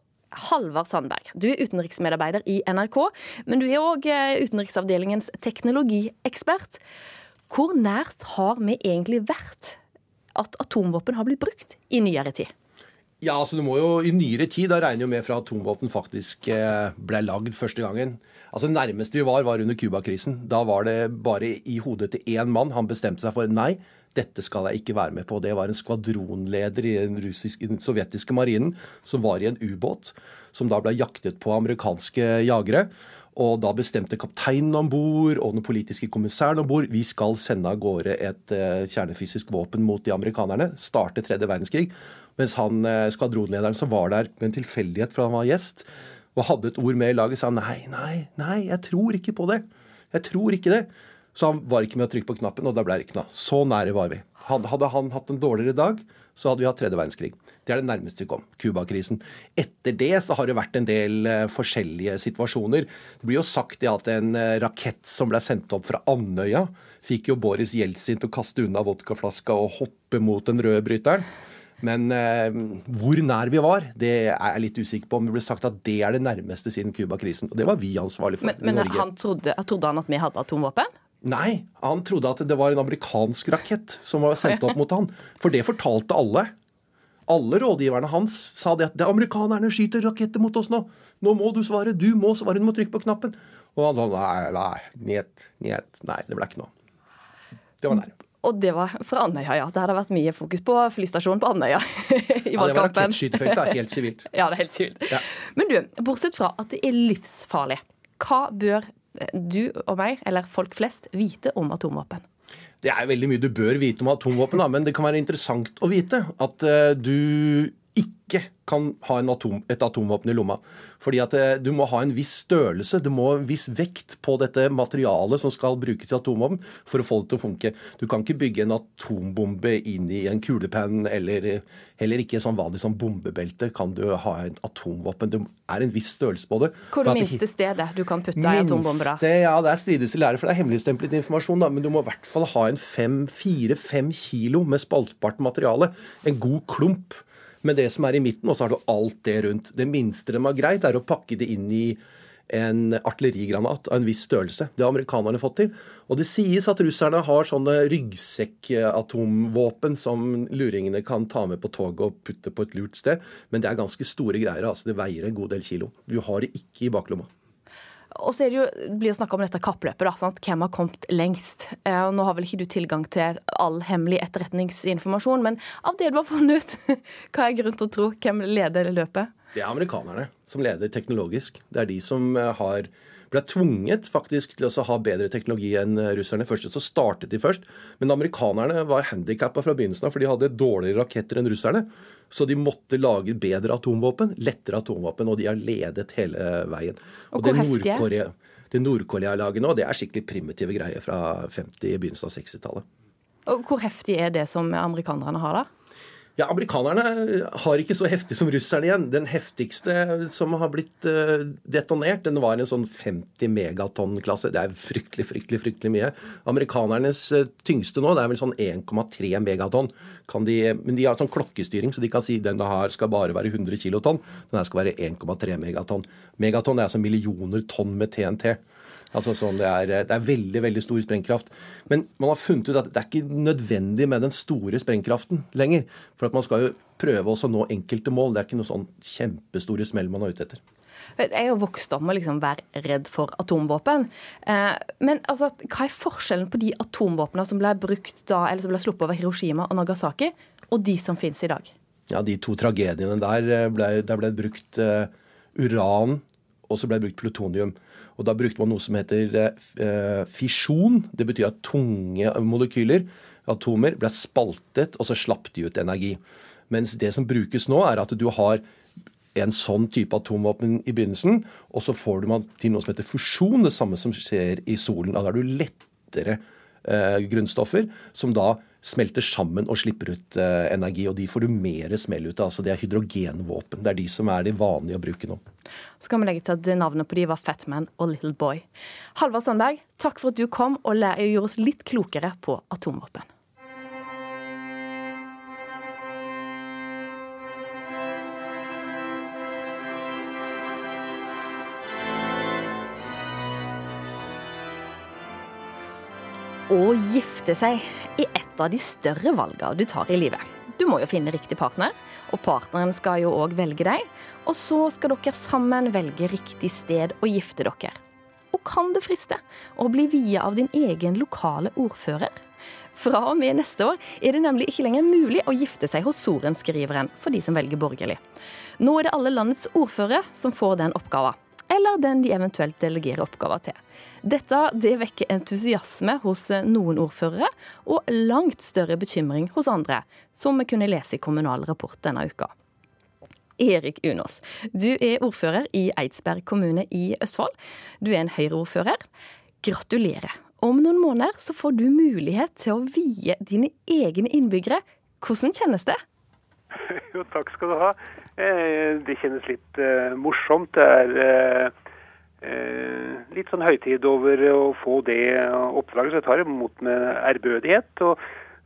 Halvard Sandberg, du er utenriksmedarbeider i NRK, men du er òg utenriksavdelingens teknologiekspert. Hvor nært har vi egentlig vært at atomvåpen har blitt brukt i nyere tid? Ja, altså du må jo I nyere tid, da regner jo med fra atomvåpen faktisk eh, ble lagd første gangen. Altså Det nærmeste vi var, var under Cuba-krisen. Da var det bare i hodet til én mann. Han bestemte seg for nei, dette skal jeg ikke være med på. Det var en skvadronleder i den, russiske, i den sovjetiske marinen som var i en ubåt, som da ble jaktet på amerikanske jagere. Og da bestemte kapteinen om bord og den politiske kommissæren om bord vi skal sende av gårde et uh, kjernefysisk våpen mot de amerikanerne. Starte tredje verdenskrig. Mens han uh, skvadronlederen som var der med en tilfeldighet, for han var gjest, og hadde et ord med i laget, sa nei, nei, nei, jeg tror ikke på det. Jeg tror ikke det. Så han var ikke med å trykke på knappen, og da ble det ikke noe. Så nære var vi. Hadde han hatt en dårligere dag, så hadde vi hatt tredje verdenskrig. Det er det nærmeste vi kom. Cuba-krisen. Etter det så har det vært en del uh, forskjellige situasjoner. Det blir jo sagt at en uh, rakett som ble sendt opp fra Andøya, fikk jo Boris Jeltsin til å kaste unna vodkaflaska og hoppe mot den røde bryteren. Men eh, hvor nær vi var, det er jeg litt usikker på. Men det ble sagt at det er det nærmeste siden Cuba-krisen. Og det var vi ansvarlig for. Men, men Norge. han trodde, trodde han at vi hadde atomvåpen? Nei, han trodde at det var en amerikansk rakett som var sendt opp mot han. For det fortalte alle. Alle rådgiverne hans sa det at det amerikanerne skyter raketter mot oss nå. Nå må du svare. Du må svare. Du må trykke på knappen. Og han sa nei, nei, njet, njet. Nei, det ble ikke noe. Det var nær. Og det var fra Andøya, ja. Det hadde vært mye fokus på flystasjonen på Andøya i Ja, det var valgkampen. rakettskytefelt. da, Helt sivilt. ja, det er helt sivilt. Ja. Men du, bortsett fra at det er livsfarlig, hva bør du og meg, eller folk flest, vite om atomvåpen? Det er veldig mye du bør vite om atomvåpen, da, men det kan være interessant å vite at eh, du ikke kan ha en atom, et atomvåpen i lomma. Fordi at eh, du må ha en viss størrelse, du må ha en viss vekt på dette materialet som skal brukes til atomvåpen for å få det til å funke. Du kan ikke bygge en atombombe inn i en kulepenn, eller heller ikke sånn vanlig som bombebelte kan du ha et atomvåpen. Det er en viss størrelse på det. Hvor er det minste stedet du kan putte ei atombombe, da? Minste, ja, det er strides til lære, for det er hemmeligstemplet informasjon. da, Men du må i hvert fall ha en fire-fem kilo med spaltbart materiale. En god klump med det som er i midten, og så har du alt det rundt. Det minste de har greit, er å pakke det inn i en artillerigranat av en viss størrelse. Det har amerikanerne fått til. Og det sies at russerne har sånne ryggsekkatomvåpen som luringene kan ta med på toget og putte på et lurt sted. Men det er ganske store greier. altså Det veier en god del kilo. Du har det ikke i baklomma. Og så jo, blir det snakka om dette kappløpet. da? Hvem har kommet lengst? Eh, nå har vel ikke du tilgang til all hemmelig etterretningsinformasjon, men av det du har funnet ut, hva er grunn til å tro? Hvem leder løpet? Det er amerikanerne som leder teknologisk. Det er de som eh, har ble tvunget faktisk til å ha bedre teknologi enn eh, russerne. Først så startet de først, men amerikanerne var handikappa fra begynnelsen av, for de hadde dårligere raketter enn russerne. Så de måtte lage bedre atomvåpen, lettere atomvåpen, og de har ledet hele veien. Og og hvor heftige? Det Nord-Korea-laget nå, det er skikkelig primitive greier fra 50, begynnelsen av 60-tallet. Og hvor heftig er det som amerikanerne har, da? Ja, Amerikanerne har ikke så heftig som russerne igjen. Den heftigste som har blitt uh, detonert, den var en sånn 50 megatonn-klasse. Det er fryktelig, fryktelig fryktelig mye. Amerikanernes uh, tyngste nå, det er vel sånn 1,3 megatonn. De, men de har sånn klokkestyring, så de kan si den her skal bare være 100 kilotonn. Den her skal være 1,3 megatonn. Megatonn er altså millioner tonn med TNT. Altså sånn, det, er, det er veldig veldig stor sprengkraft. Men man har funnet ut at det er ikke nødvendig med den store sprengkraften lenger. For at man skal jo prøve også å nå enkelte mål. Det er ikke noe sånn kjempestore smell man er ute etter. Jeg er jo vokst opp med å liksom være redd for atomvåpen. Eh, men altså, hva er forskjellen på de atomvåpnene som ble brukt da, eller som ble sluppet over Hiroshima og Nagasaki, og de som finnes i dag? Ja, De to tragediene der eh, ble, der ble brukt uh, uran, og så ble det brukt plutonium. Og Da brukte man noe som heter eh, fisjon. Det betyr at tunge molekyler, atomer, ble spaltet, og så slapp de ut energi. Mens det som brukes nå, er at du har en sånn type atomvåpen i begynnelsen, og så får du man til noe som heter fusjon, det samme som skjer i solen. Da er du lettere eh, grunnstoffer som da smelter sammen og slipper ut eh, energi. Og de får du mer smell ut av. altså Det er hydrogenvåpen. Det er de som er de vanlige å bruke nå. Så kan vi legge til at navnet på de var Fatman og Little Boy. Halvard Sandberg, takk for at du kom og gjorde oss litt klokere på atomvåpen. Å gifte seg er et av de større valgene du tar i livet. Du må jo finne riktig partner, og partneren skal jo òg velge deg. Og så skal dere sammen velge riktig sted å gifte dere. Og kan det friste å bli viet av din egen lokale ordfører? Fra og med neste år er det nemlig ikke lenger mulig å gifte seg hos sorenskriveren for de som velger borgerlig. Nå er det alle landets ordførere som får den oppgaven, eller den de eventuelt delegerer oppgaver til. Dette det vekker entusiasme hos noen ordførere, og langt større bekymring hos andre, som vi kunne lese i Kommunal Rapport denne uka. Erik Unås, du er ordfører i Eidsberg kommune i Østfold. Du er en Høyre-ordfører. Gratulerer. Om noen måneder så får du mulighet til å vie dine egne innbyggere. Hvordan kjennes det? Jo, takk skal du ha. Eh, det kjennes litt uh, morsomt. Det er Eh, litt sånn høytid over å få det oppdraget, så jeg tar imot med ærbødighet. og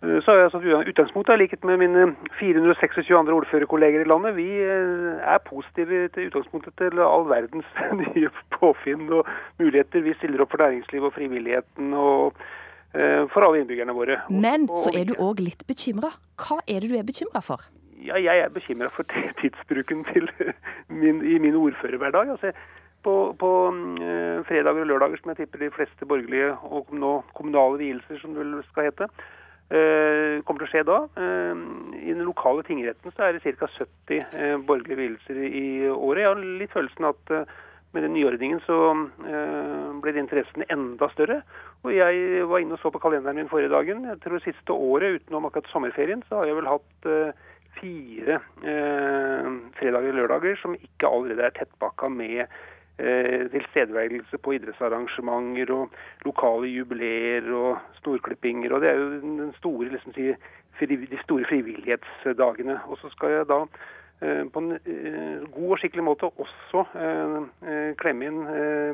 eh, så har jeg satt utgangspunktet, i likhet med mine 426 andre ordførerkolleger i landet, vi eh, er positive til utgangspunktet til all verdens nye påfinn og muligheter. Vi stiller opp for næringslivet og frivilligheten og for alle innbyggerne våre. Men så er du òg litt bekymra. Hva er det du er bekymra for? Ja, jeg er bekymra for tidsbruken til min, i min ordførerhverdag. Altså, på, på uh, fredager og lørdager, som jeg tipper de fleste borgerlige og nå kommunale vielser, som det vel skal hete, uh, kommer til å skje da. Uh, I den lokale tingretten så er det ca. 70 borgerlige vielser i året. Jeg har litt følelsen at med den nyordningen så ble interessen enda større. Og jeg var inne og så på kalenderen min forrige dagen. Jeg tror siste året utenom akkurat sommerferien så har jeg vel hatt fire eh, fredager og lørdager som ikke allerede er tettpakka med Eh, tilstedeværelse på idrettsarrangementer og lokale jubileer og storklippinger. Og det er jo den store, liksom, de store frivillighetsdagene. Og så skal jeg da eh, på en eh, god og skikkelig måte også klemme inn Eh,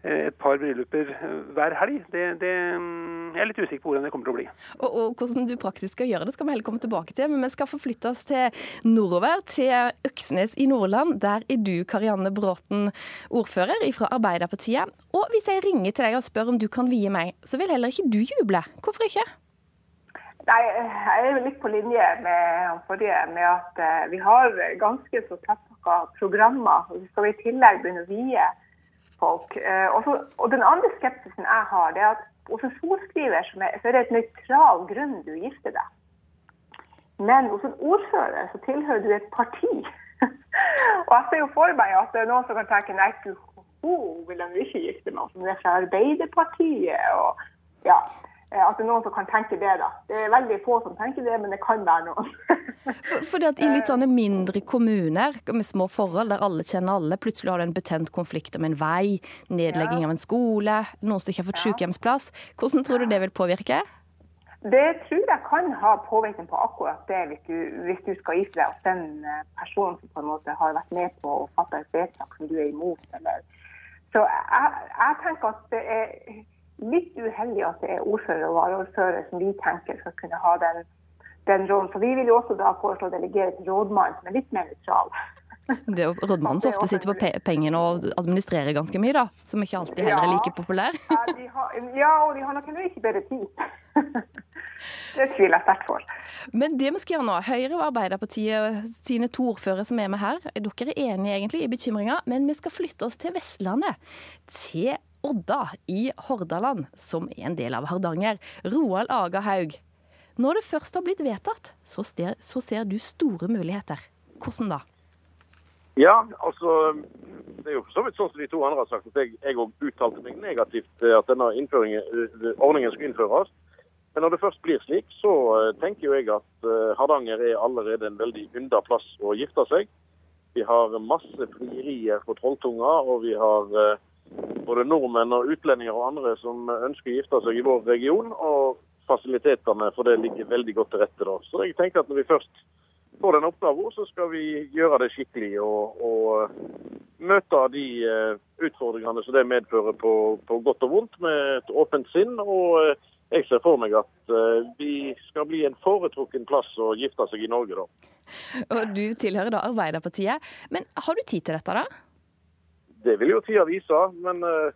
et par brylluper eh, hver helg. Det, det, mm, jeg er litt usikker på hvordan det kommer til å bli. Og, og, Hvordan du praktisk skal gjøre det, skal vi heller komme tilbake til. Men vi skal forflytte oss til nordover, til Øksnes i Nordland. Der er du, Karianne Bråten, ordfører fra Arbeiderpartiet. Og hvis jeg ringer til deg og spør om du kan vie meg, så vil heller ikke du juble. Hvorfor ikke? Nei, Jeg er litt på linje med forrige, med at eh, vi har ganske så tettpakka programmer. og Vi skal i tillegg begynne å vie folk. Eh, også, og den andre skepsisen jeg har, det er at hos en sorskriver så er det et nøytral grunn du gifter deg. Men hos en ordfører så tilhører du et parti. og jeg ser jo for meg at det er noen som kan tenke nei, hun vil de ikke gifte meg med, som er fra Arbeiderpartiet. og ja, at det er noen som kan tenke det. da. Det er veldig få som tenker det, men det kan være noen. for, at I litt sånne mindre kommuner med små forhold der alle kjenner alle, plutselig har du en betent konflikt om en vei, nedlegging ja. av en skole, noen som ikke har fått sykehjemsplass. Hvordan tror du det vil påvirke? Det tror jeg kan ha påvirkning på akkurat det, hvis du, hvis du skal gifte deg hos den eh, personen som på en måte har vært med på å fatte et vedtak som du er imot. Eller. Så jeg, jeg tenker at det er litt uheldig at det er ordfører og varaordfører som vi tenker skal kunne ha den, den rollen. For vi vil jo også da foreslå å delegere til rådmannen, som er litt mer nøytral. Det er jo rådmannen som ofte sitter på pengene og administrerer ganske mye, da. Som ikke alltid heller er like populær. Ja, har, ja og de har nok heller ikke bedre tid. Det tviler jeg sterkt for. Men det vi skal gjøre nå, Høyre og Arbeiderpartiet sine to ordførere som er med her, dere er enige egentlig i bekymringa, men vi skal flytte oss til Vestlandet. Til Odda i Hordaland, som er en del av Hardanger. Roald Aga Haug. Når det først har blitt vedtatt, så ser, så ser du store muligheter. Hvordan da? Ja, altså Det er jo for så vidt sånn som de to andre har sagt, at jeg òg uttalte meg negativt til at denne ordningen skulle innføres. Men når det først blir slik, så eh, tenker jo jeg at eh, Hardanger er allerede en veldig ynda plass å gifte seg. Vi har masse frierier på Trolltunga, og vi har eh, både nordmenn og utlendinger og andre som ønsker å gifte seg i vår region. Og fasilitetene for det ligger veldig godt til rette da. Så jeg tenker at når vi først får den oppgaven, så skal vi gjøre det skikkelig og, og møte de utfordringene som det medfører på, på godt og vondt, med et åpent sinn. og jeg ser for meg at uh, vi skal bli en foretrukken plass å gifte seg i Norge, da. Og Du tilhører da Arbeiderpartiet. Men har du tid til dette, da? Det vil jo tida vise. Men uh,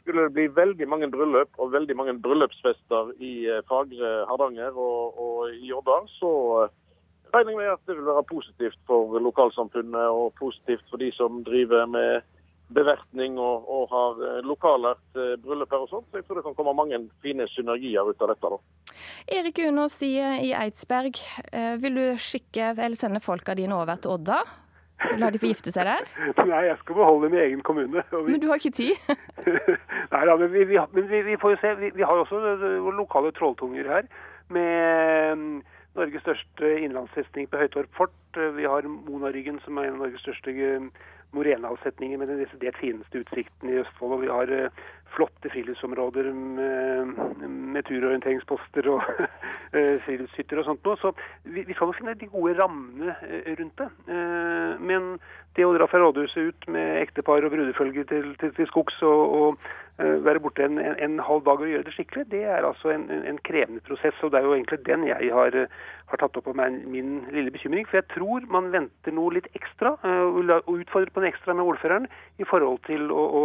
skulle det bli veldig mange bryllup og veldig mange bryllupsfester i uh, fagre Hardanger og, og i Odda, så regner jeg med at det vil være positivt for lokalsamfunnet og positivt for de som driver med bevertning og, og har lokalert lokaler her bryllup og sånt. Så jeg tror det kan komme mange fine synergier ut av dette. da. Erik Unås i, i Eidsberg, eh, vil du skikke eller sende folka dine over til Odda? La de få gifte seg der? Nei, jeg skal beholde min egen kommune. Vi... Men du har ikke tid? Nei da, men, vi, vi, men vi, vi, får jo se. Vi, har også eh, lokale trolltunger her. Med mm, Norges største innlandsfestning på Høytorp fort. Vi har Monaryggen, som er en av Norges største morenaavsetninger med den desidert fineste utsikten i Østfold. Og vi har flotte friluftsområder med, med turorienteringsposter og uh, friluftshytter og sånt noe. Så vi, vi skal jo finne de gode rammene uh, rundt det. men det å dra fra rådhuset ut med ektepar og brudefølge til, til, til skogs og, og være borte en, en, en, halv dag og gjøre det skikkelig, det er altså en, en, krevende prosess. Og det er jo egentlig den jeg har, har tatt opp på meg min lille bekymring. For jeg tror man venter noe litt ekstra, og utfordrer på en ekstra med ordføreren i forhold til å, å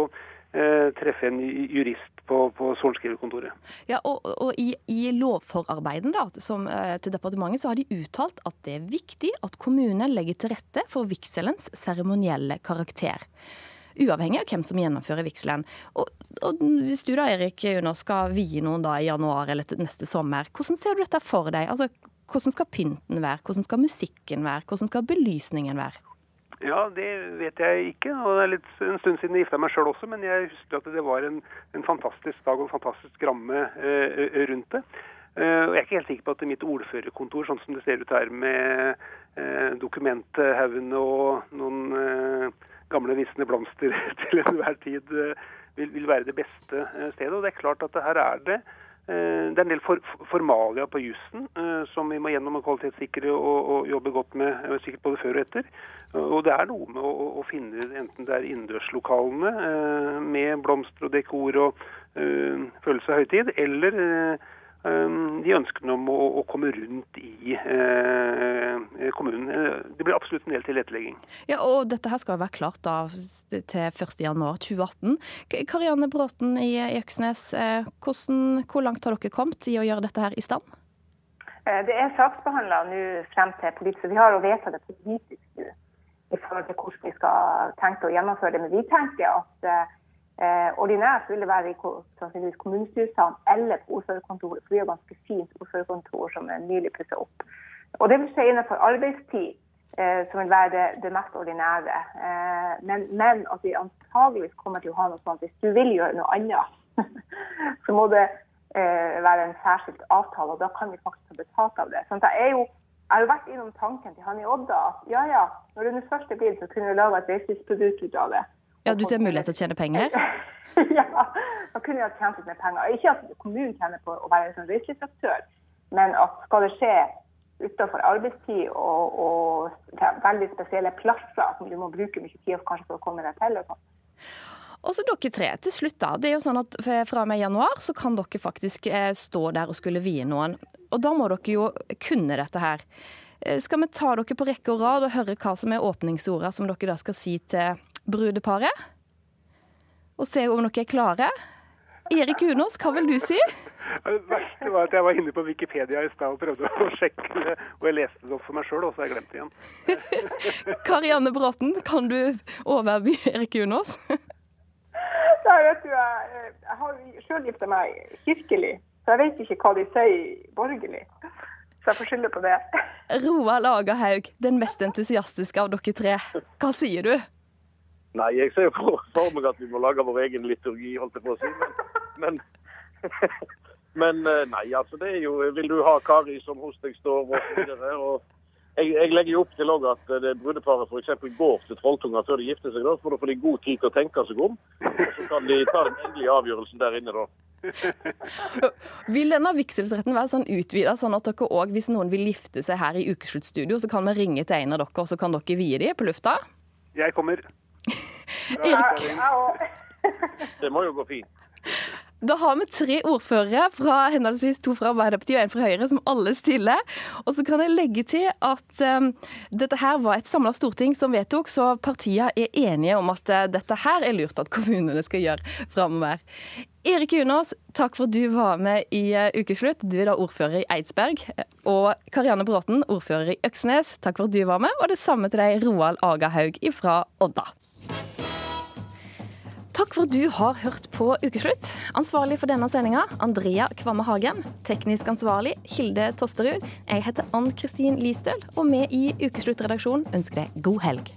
treffe en jurist på, på sorenskriverkontoret. Ja, og, og i, i, lovforarbeiden som, til departementet så har de uttalt at det er viktig at kommunen legger til rette for vigselens seremonielle karakter uavhengig av hvem som gjennomfører vigselen. Og, og, hvis du da, Erik Unås, skal vie noen da i januar eller neste sommer, hvordan ser du dette for deg? Altså, hvordan skal pynten være, hvordan skal musikken være, hvordan skal belysningen være? Ja, det vet jeg ikke. og Det er litt en stund siden jeg gifta meg sjøl også, men jeg husker at det var en, en fantastisk dag og en fantastisk ramme eh, rundt det. Eh, og Jeg er ikke helt sikker på at mitt ordførerkontor, sånn som det ser ut her med eh, dokumenthaugene og noen eh, gamle visne blomster til enhver tid, vil, vil, være det beste stedet. Og det er klart at her er det det er en del for, formalia på jussen som vi må gjennom og kvalitetssikre og, og, jobbe godt med, sikkert både før og etter. Og det er noe med å, å finne enten det er innendørslokalene med blomster og dekor og følelse av høytid, eller de ønskene om å, å, komme rundt i eh, kommunen. Det blir absolutt en del tilrettelegging. Ja, og dette her skal være klart da til 1.1.2018. Karianne Bråten i, Øksnes, eh, hvordan, hvor langt har dere kommet i å gjøre dette her i stand? Det er saksbehandla nå frem til politisk. Vi har jo vedtatt det politisk nå i forhold til hvordan vi skal tenke å gjennomføre det. Men vi tenker at Eh, ordinært vil det være i sannsynligvis kommunestyresalen eller på ordførerkontoret, for vi har ganske fint ordførerkontor som er nylig pussa opp. Og Det vil skje innenfor arbeidstid, eh, som vil være det, det mest ordinære. Eh, men, men, at vi antageligvis kommer til å ha noe sånt hvis du vil gjøre noe annet, så må det eh, være en særskilt avtale, og da kan vi faktisk ta betalt av det. Sånn jeg, er jo, jeg har jo vært innom tanken til han i Odda at ja ja, når det først er blitt, så kunne vi lage et reiselivsprodukt ut av det. Ja, Du ser mulighet til å tjene penger? ja, da kunne vi ha tjent litt mer penger. Ikke at kommunen tjener på å være en sånn reiselivsaktør, Men at skal det skje utenfor arbeidstid og, og veldig spesielle plasser som du må bruke mye tid kanskje for å komme deg til. og sånn. Og så dere tre, til slutt da. Det er jo sånn at Fra og med januar så kan dere faktisk eh, stå der og skulle vie noen. Og da må dere jo kunne dette her. Eh, Skal vi ta dere på rekke og rad og høre hva som er åpningsorda som dere da skal si til brudeparet? Og se om dere er klare? Erik Unås, hva vil du si? Det verste var at jeg var inne på Wikipedia i stad og prøvde å sjekke det, og jeg leste det opp for meg sjøl, og så har jeg glemt det igjen. Karianne Bråten, kan du overby Erik Unås? Ja, vet du, jeg, jeg har sjøl gifta meg kirkelig, så jeg vet ikke hva de sier borgerlig. Så jeg får skylde på det. Roald Agerhaug, den mest entusiastiske av dere tre. Hva sier du? Nei, jeg ser jo for for meg at vi må lage vår egen liturgi, holdt jeg på å si. Men, men, men eh, nei, altså det er jo Vil du ha Kari som hos deg står, og så videre. Og jeg, jeg legger jo opp til også at eh, det brudeparet f.eks. går til Trolltunga før de gifter seg. da, For da får de god tid til å tenke seg om. Og så kan de ta den endelige avgjørelsen der inne, da. Vil denne vigselsretten være sånn utvida, sånn at dere òg, hvis noen vil gifte seg her i Ukesluttstudio, så kan vi ringe til en av dere, og så kan dere vie dem på lufta? Jeg kommer. Erik, Det må jo gå fint. Da har vi tre ordførere, fra henholdsvis to fra Arbeiderpartiet og en fra Høyre, som alle stiller. Og så kan jeg legge til at um, dette her var et samla storting som vedtok, så partiene er enige om at uh, dette her er lurt at kommunene skal gjøre framover. Erik Unås, takk for at du var med i uh, Ukeslutt. Du er da ordfører i Eidsberg. Og Karianne Bråten, ordfører i Øksnes, takk for at du var med. Og det samme til deg, Roald Agahaug fra Odda. Takk for at du har hørt på Ukeslutt. Ansvarlig for denne sendinga, Andrea Kvamme Hagen. Teknisk ansvarlig, Hilde Tosterud. Jeg heter Ann Kristin Listøl, og vi i Ukesluttredaksjonen ønsker deg god helg.